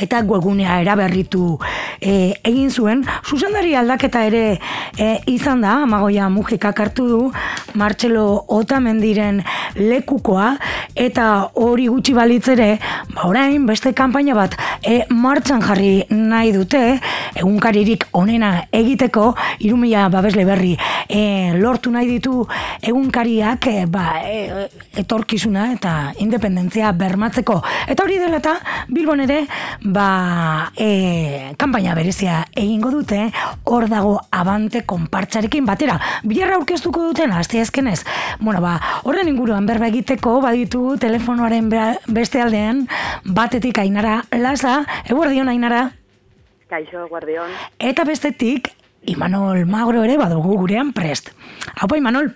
eta webgunea eraberritu e, egin zuen. Zuzendari aldaketa ere e, izan da, amagoia mugikak hartu du, Martxelo Otamendiren lekukoa, eta hori gutxi balitzere, ba orain beste kanpaina bat e, martxan jarri nahi dute, egunkaririk onena egiteko, irumila babesle berri e, lortu nahi ditu egunkariak e, ba, e, etorkizuna eta independentzia bermatzeko. Eta hori dela eta Bilbon ere ba, e, kanpaina berezia egingo dute hor dago abante konpartxarekin batera. Bilarra aurkeztuko duten azte ezkenez. Bueno, ba, horren inguruan berba egiteko baditu telefonoaren beste aldean batetik ainara lasa. Eguerdion ainara? Kaixo, guardion. Eta bestetik, Imanol Magro ere badugu gurean prest. Haupa, Imanol?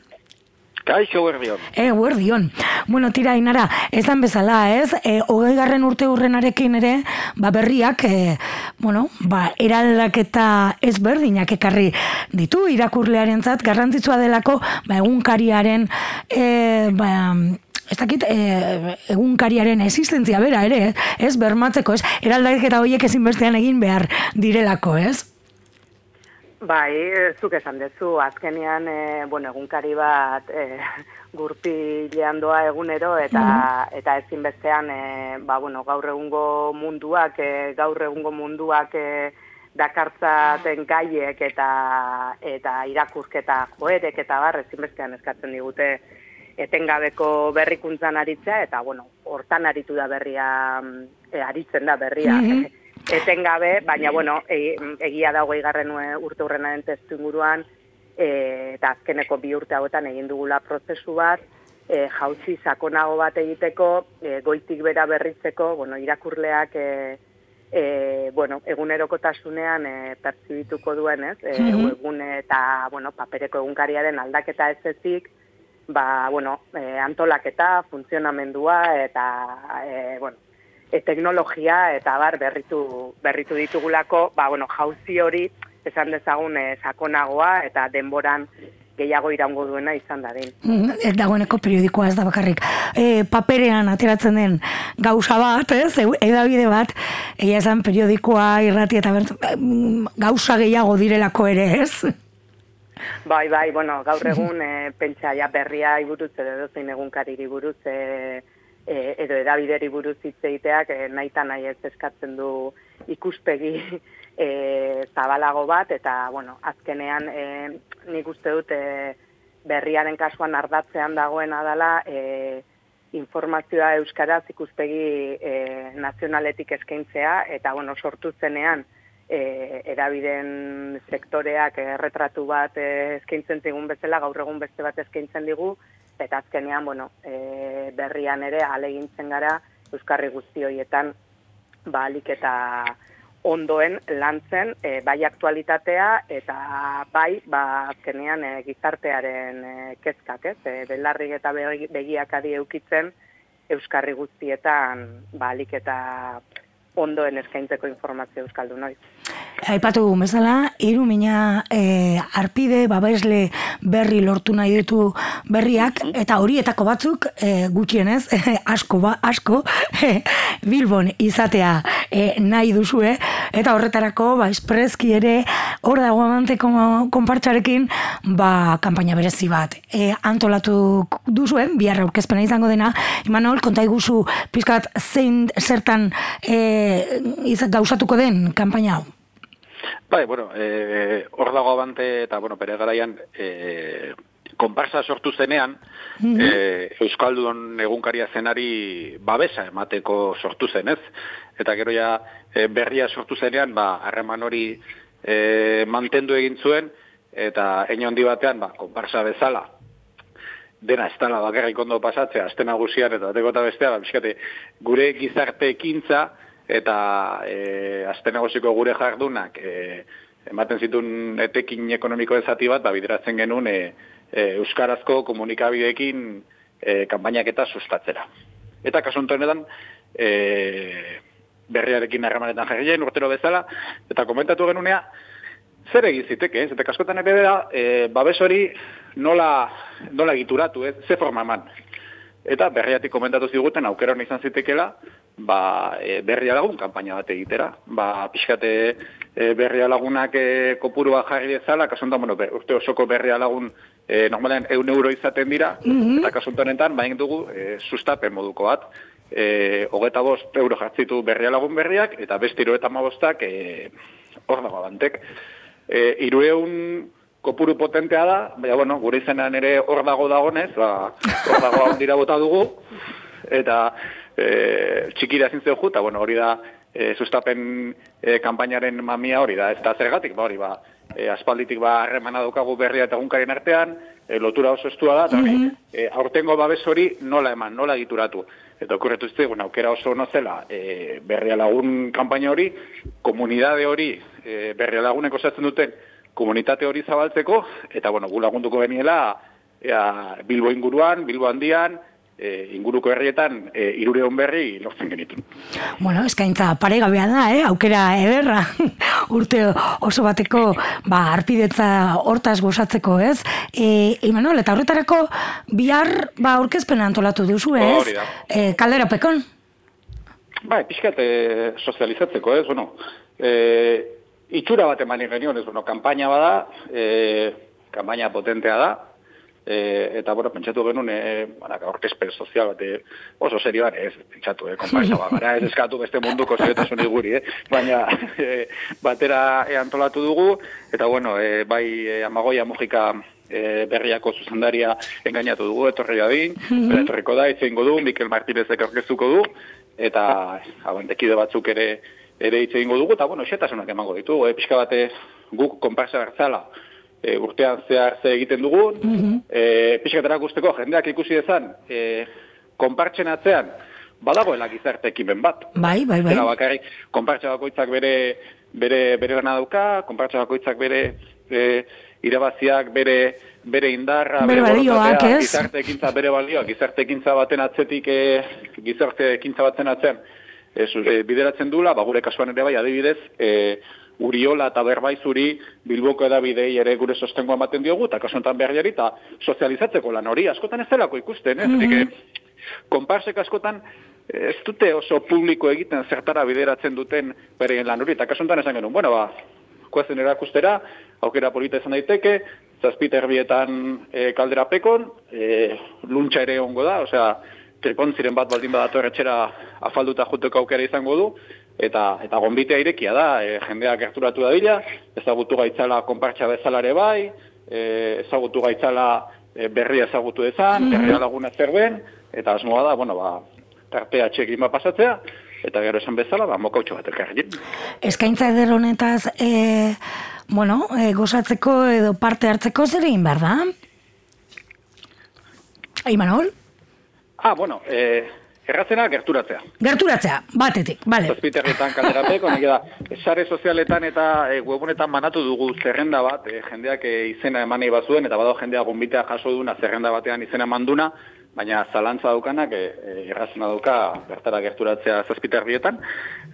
Kaixo, guardion. E, guardion. Bueno, tira, inara, ezan bezala, ez? E, Ogei garren urte urrenarekin ere, ba, berriak, e, bueno, ba, eraldaketa ez berdinak ekarri ditu, irakurlearen zat, garrantzitsua delako, ba, egunkariaren, e, ba, ez dakit, e, egunkariaren existentzia bera ere, ez, bermatzeko, ez, eraldaketa horiek ezinbestean egin behar direlako, ez? Bai, zuk esan dezu, azkenean, e, bueno, egunkari bat e, gurpilean doa egunero, eta, mm eta ezinbestean, e, ba, bueno, gaur egungo munduak, e, gaur egungo munduak e, dakartzaten gaiek eta eta irakurketa joerek eta bar, ezinbestean eskatzen digute etengabeko berrikuntzan aritzea, eta, bueno, hortan aritu da berria, e, aritzen da berria, mm etengabe, baina bueno, e, egia da hogei garren urte hurrenaren testu inguruan, e, eta azkeneko bi urte hauetan egin dugula prozesu bat, e, jauzi sakonago bat egiteko, e, goitik bera berritzeko, bueno, irakurleak e, e, bueno, egunerokotasunean e, pertsibituko duen, ez? E, egun eta, bueno, papereko egunkariaren aldaketa ez ezik, ba, bueno, e, antolaketa, funtzionamendua, eta, e, bueno, e, teknologia eta bar berritu berritu ditugulako, ba bueno, jauzi hori esan dezagun e, sakonagoa eta denboran gehiago iraungo duena izan da den. Mm, dagoeneko periodikoa ez da bakarrik. E, paperean ateratzen den gauza bat, ez? Edabide bat, egia esan periodikoa irrati eta bert, mm, gauza gehiago direlako ere, ez? Bai, bai, bueno, gaur egun e, pentsa ja berria iburuz edo zein egunkariri buruz e, e, edo edabideri buruz hitz egiteak e, nahi nahi ez eskatzen du ikuspegi e, zabalago bat, eta, bueno, azkenean e, nik uste dut e, berriaren kasuan ardatzean dagoena dela e, informazioa euskaraz ikuspegi e, nazionaletik eskaintzea, eta, bueno, sortu zenean, e, edabiden sektoreak erretratu bat e, eskaintzen zigun bezala, gaur egun beste bat eskaintzen digu, eta azkenean, bueno, e, berrian ere alegintzen gara Euskarri guzti horietan balik eta ondoen lantzen e, bai aktualitatea eta bai ba azkenean e, gizartearen e, kezkak, ez? E, belarrik eta begiak adi eukitzen Euskarri guztietan balik eta ondoen eskaintzeko informazio euskaldu noiz. Aipatu bezala, hiru mina e, arpide, babesle berri lortu nahi ditu berriak, eta horietako batzuk e, gutxienez, e, asko, ba, asko, e, Bilbon izatea e, nahi duzue, eta horretarako, ba, esprezki ere, hor dago amanteko konpartxarekin, ba, kampaina berezi bat. E, antolatu duzuen, biharra aurkezpena izango dena, Imanol, konta iguzu, pizkat, zein, zertan, e, izat gauzatuko den kampaina hau? Bai, bueno, eh, hor dago abante eta, bueno, bere garaian, eh, konparsa sortu zenean, mm -hmm. Euskaldun egunkaria zenari babesa emateko sortu zenez. Eta gero ja, e, berria sortu zenean, ba, harreman hori e, mantendu egin zuen, eta eino handi batean, ba, konparsa bezala, dena ez dala bakarrik ondo pasatzea, azten nagusian eta bateko eta bestea, ba, biskate, gure gizarte ekintza, eta e, azte negoziko gure jardunak e, ematen zituen etekin ekonomiko ezati bat, ba, bideratzen genuen e, e, Euskarazko komunikabideekin e, kampainak eta sustatzera. Eta kasuntu honetan, e, berriarekin harremanetan jarri urtero bezala, eta komentatu genunea, zer egin ziteke, ez? Eta kaskotan ere da, e, babes hori nola, nola egituratu, ez? Ze forma eman. Eta berriatik komentatu ziguten aukera izan zitekela, ba, e, berria lagun kanpaina bat egitera. Ba, pixkate e, berria lagunak e, kopurua jarri dezala, kasontan, bueno, urte osoko berria lagun e, normalen eun euro izaten dira, mm eta kasuntan enten, bain dugu, e, sustapen moduko bat. E, hogeta bost euro jartzitu berria lagun berriak, eta beste irueta mabostak e, hor dago abantek. E, irueun kopuru potentea da, baina, bueno, gure izenan ere hor dago dagonez, ba, hor dago dira bota dugu, eta e, txikira zintzeu ju, eta bueno, hori da e, sustapen e, kampainaren mamia hori da, ez da zergatik, ba, hori ba, e, aspalditik ba harremana daukagu berria eta gunkaren artean, e, lotura oso estua da, eta mm -hmm. aurtengo babes hori nola eman, nola egituratu. Eta okurretu zitzen, aukera oso nozela e, berria lagun kampaina hori, komunidade hori e, berria lagunek osatzen duten komunitate hori zabaltzeko, eta bueno, gu lagunduko beniela, ea, Bilbo inguruan, Bilbo handian, e, inguruko herrietan e, irureon berri lortzen genitun. Bueno, eskaintza paregabea da, eh? aukera ederra urte oso bateko ba, arpidetza hortaz gozatzeko, ez? E, Imanol, eta horretarako bihar ba, orkezpen antolatu duzu, ez? E, kaldera pekon? Ba, pixkat e, sozializatzeko, ez? Bueno, e, itxura bat eman genion, ez? Bueno, kampaina bada, e, kampaina potentea da, E, eta, bueno, pentsatu genuen, e, banak, orkespen sozial bat, e, oso serioan, ez, pentsatu, eh, konparsa gara, ez eskatu beste munduko zeretasun iguri, eh, baina e, batera e, antolatu dugu, eta, bueno, e, bai e, amagoia mugika e, berriako zuzandaria engainatu dugu, etorri da bin, mm etorriko da, itzeingo du, Mikel Martinezek orkestuko du, eta, aguantekide batzuk ere, ere itzeingo dugu, eta, bueno, xetasunak emango ditu, e, pixka bate guk konparsa bertzala, e, urtean zehar ze egiten dugun, mm -hmm. e, jendeak ikusi dezan, e, konpartzen atzean, badagoela gizarte ekimen bat. Bai, bai, bai. Eta bakarrik, konpartza bakoitzak bere, bere, bere gana dauka, konpartza bakoitzak bere e, irabaziak bere bere indarra, bere, bere balioak? Gizarte ekintza bere balioak, gizarte ekintza baten atzetik, e, gizarte ekintza baten atzean, e, bideratzen dula, ba, gure kasuan ere bai, adibidez, e, Uriola eta Berbaizuri Bilboko edabidei ere gure sostengo ematen diogu, eta kasontan berriari, eta sozializatzeko lan hori, askotan ez delako ikusten, eh? Mm -hmm. konparsek askotan ez dute oso publiko egiten zertara bideratzen duten bereien lan hori, eta kasontan esan genuen, bueno, ba, koazen erakustera, aukera polita izan daiteke, zazpiter bietan e, kaldera pekon, e, luntxa ere ongo da, osea, tripontziren bat baldin badatu erretxera afalduta juteko aukera izango du, eta eta gonbitea irekia da, e, jendeak gerturatu da dira, ezagutu gaitzala konpartsa bezalare bai, e, ezagutu gaitzala e, berria ezagutu dezan, mm -hmm. berria laguna zerben, eta asmoa da, bueno, ba, tartea txekin bat pasatzea, eta gero esan bezala, ba, mokautxo bat elkarri. Eskaintza eder honetaz, e, bueno, e, gozatzeko edo parte hartzeko zer egin behar da? Imanol? Ah, bueno, eh, Erratzena, gerturatzea. Gerturatzea, batetik, bale. Zazpiterretan kalderapeko, nik da, sare sozialetan eta e, webunetan manatu dugu zerrenda bat, e, jendeak e, izena emanei bazuen, eta badago jendea gombitea jaso duna zerrenda batean izena manduna, baina zalantza daukanak, e, e, errazena dauka bertara gerturatzea zazpiterrietan.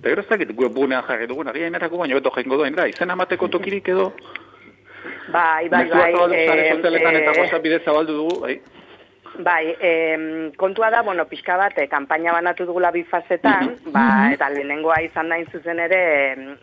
Eta gero ez dakit webunean jarri dugun, agia inerako baina beto jengo doen, da, izena emateko tokirik edo... Bai, bai, bai. Sare sozialetan eta goza bidez zabaldu dugu, bai. Bai, e, kontua da, bueno, pixka bat, e, kanpaina banatu dugula bi fasetan, mm ba, eta lehenengoa izan da zuzen ere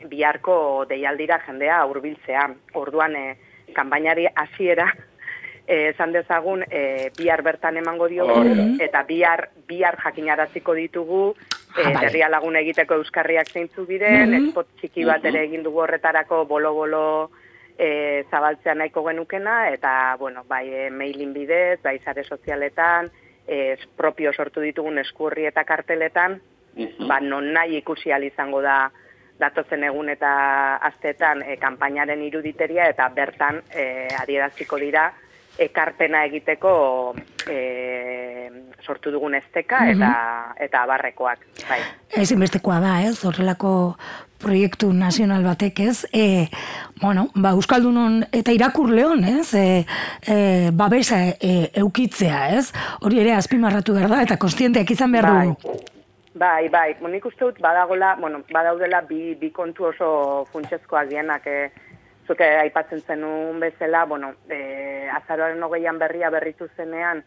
biharko deialdira jendea hurbiltzea. Orduan, e, kanpainari hasiera e, esan dezagun e, bihar bertan emango diogu, eta bihar, bihar jakinaraziko ditugu, e, ah, lagun egiteko euskarriak zeintzu diren, mm -hmm. txiki bat ere egin dugu horretarako bolo-bolo e, zabaltzea nahiko genukena, eta, bueno, bai, e, mailin bidez, bai, zare sozialetan, e, propio sortu ditugun eskurri eta karteletan, ba, non nahi ikusi izango da datotzen egun eta astetan e, kanpainaren iruditeria, eta bertan e, adieraziko dira, ekarpena egiteko e, sortu dugun esteka eta, eta barrekoak. Bai. Ez inbestekoa da, ez, horrelako proiektu nazional batek ez, e, bueno, ba, Euskaldunon eta irakurleon, ez, e, e, babesa e, eukitzea, ez, hori ere azpimarratu behar da, eta konstienteak izan behar bai. dugu. Bai, bai, monik uste dut, badagola, bueno, badaudela bi, bi kontu oso funtsezkoak dienak, e, zute aipatzen zenun bezala, bueno, e, azaroaren hogeian berria berritu zenean,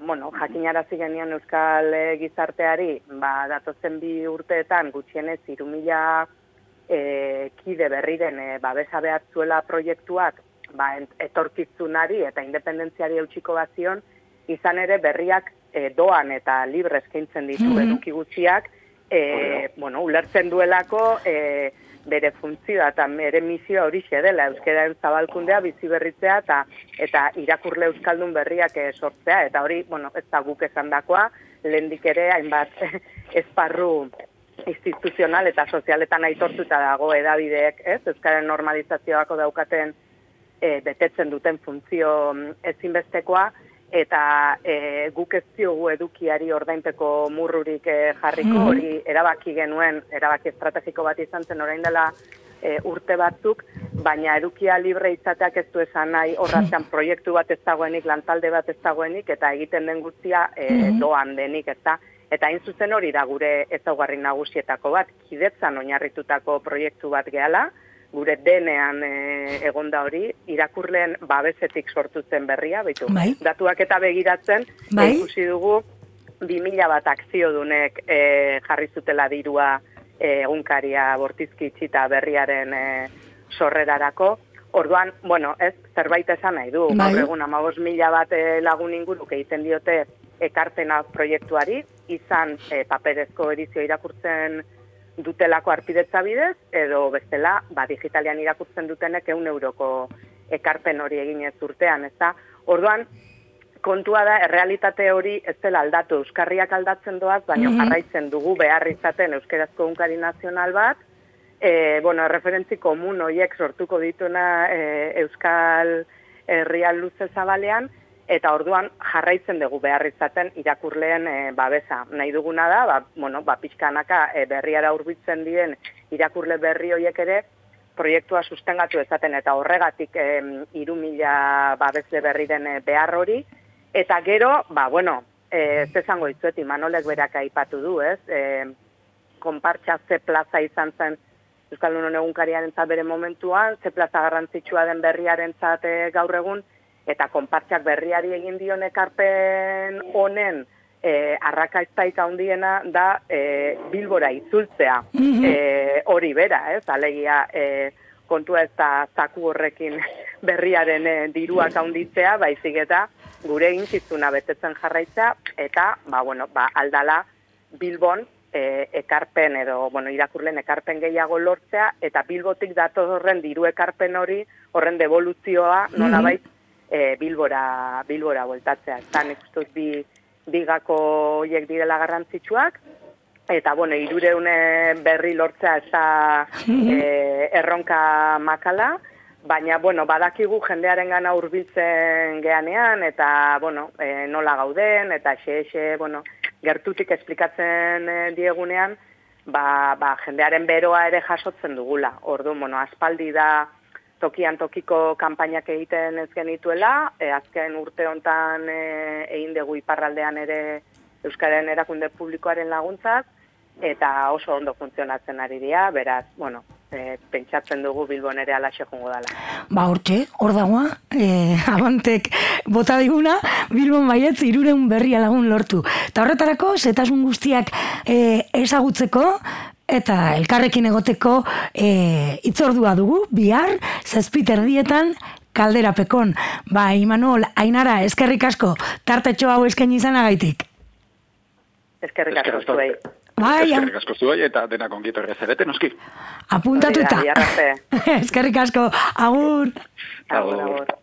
bueno, jakinarazi genion Euskal e, gizarteari, ba, datozen bi urteetan gutxienez irumila e, kide berriren e, babesa behatzuela proiektuak ba, etorkizunari eta independentziari eutxiko bazion, izan ere berriak e, doan eta libre eskaintzen ditu mm -hmm. eduki gutxiak, e, bueno, ulertzen duelako e, bere funtzioa eta bere misioa hori dela euskararen zabalkundea bizi berritzea eta eta irakurle euskaldun berriak e, sortzea eta hori, bueno, ez da guk esandakoa, lehendik ere hainbat esparru instituzional eta sozialetan aitortuta dago edabideek, ez? Euskaren normalizazioako daukaten e, betetzen duten funtzio mm, ezinbestekoa, eta e, guk ez diogu edukiari ordainpeko murrurik e, jarriko, mhm. hori erabaki genuen, erabaki estrategiko bat izan zen orain dela e, urte batzuk, baina edukia libre izateak ez du esan nahi horratzean proiektu bat ez dagoenik, lantalde bat ez dagoenik, eta egiten den guztia e, mhm. doan denik, ez da. Eta hain zuzen hori da gure ezaugarri nagusietako bat, kidetzan oinarritutako proiektu bat gehala, gure denean e, egonda hori, irakurleen babesetik sortu zen berria, baitu, bai. datuak eta begiratzen, bai. ikusi dugu, 2000 bat akzio dunek e, jarri zutela dirua e, egunkaria bortizki itxita berriaren e, sorrerarako, Orduan, bueno, ez, zerbait esan nahi du. Bai. egun, amabos mila bat lagun inguruk egiten diote ekartena proiektuari, izan e, paperezko edizio irakurtzen dutelako arpidetza bidez, edo bestela, ba, digitalian irakurtzen dutenek eun euroko ekarpen hori egin ez urtean, ez da? Orduan, kontua da, errealitate hori ez dela aldatu, Euskarriak aldatzen doaz, baina mm jarraitzen dugu behar izaten Euskarazko Unkari Nazional bat, e, bueno, referentzi komun horiek sortuko dituna e, Euskal Herrial Luze Zabalean, eta orduan jarraitzen dugu behar izaten irakurleen e, babesa. Nahi duguna da, ba, bueno, ba, pixkanaka e, berriara urbitzen diren irakurle berri horiek ere, proiektua sustengatu ezaten eta horregatik e, iru mila babesle berri den behar hori. Eta gero, ba, bueno, e, zezango izuet, imanolek berak aipatu du, ez? E, konpartxa ze plaza izan zen Euskaldunon egunkariaren bere momentuan, ze plaza garrantzitsua den berriaren gaur egun, eta konpartzak berriari egin dion ekarpen honen e, arrakaiztaik handiena da e, bilbora itzultzea. Mhm. e, hori bera, ez, alegia e, kontua ez da zaku horrekin berriaren e, diruak handitzea, baizik eta gure intzizuna betetzen jarraitza, eta, ba, bueno, ba, aldala bilbon e, ekarpen edo, bueno, irakurlen ekarpen gehiago lortzea, eta bilbotik datoz horren diru ekarpen hori, horren devoluzioa, nola mm e, bilbora, bilbora voltatzea. Eta nekustuz bi, bigako hiek direla garrantzitsuak, eta, bueno, irureune berri lortzea ez da e, erronka makala, baina, bueno, badakigu jendearen gana urbiltzen geanean, eta, bueno, e, nola gauden, eta xe, xe, bueno, gertutik esplikatzen e, diegunean, ba, ba, jendearen beroa ere jasotzen dugula. Ordu, bueno, aspaldi da, tokian tokiko kanpainak egiten ez genituela, e, azken urte hontan e, egin dugu iparraldean ere Euskaren erakunde publikoaren laguntzak, eta oso ondo funtzionatzen ari dira, beraz, bueno, e, pentsatzen dugu Bilbon ere alaxe jongo dala. Ba, hortxe, hor dagoa, e, abantek bota diguna, Bilbon baietz irureun berria lagun lortu. Ta horretarako, zetasun guztiak e, ezagutzeko, eta elkarrekin egoteko e, itzordua dugu, bihar, zazpiter dietan, kaldera pekon. Ba, Imanol, Ainara, eskerrik asko, tartetxo hau esken izanagaitik. Eskerrik asko zuei. Bai, eskerrik asko zuei eta dena kongito errezerete, noski. Apuntatuta. Eskerrik asko, agur. Agur, agur.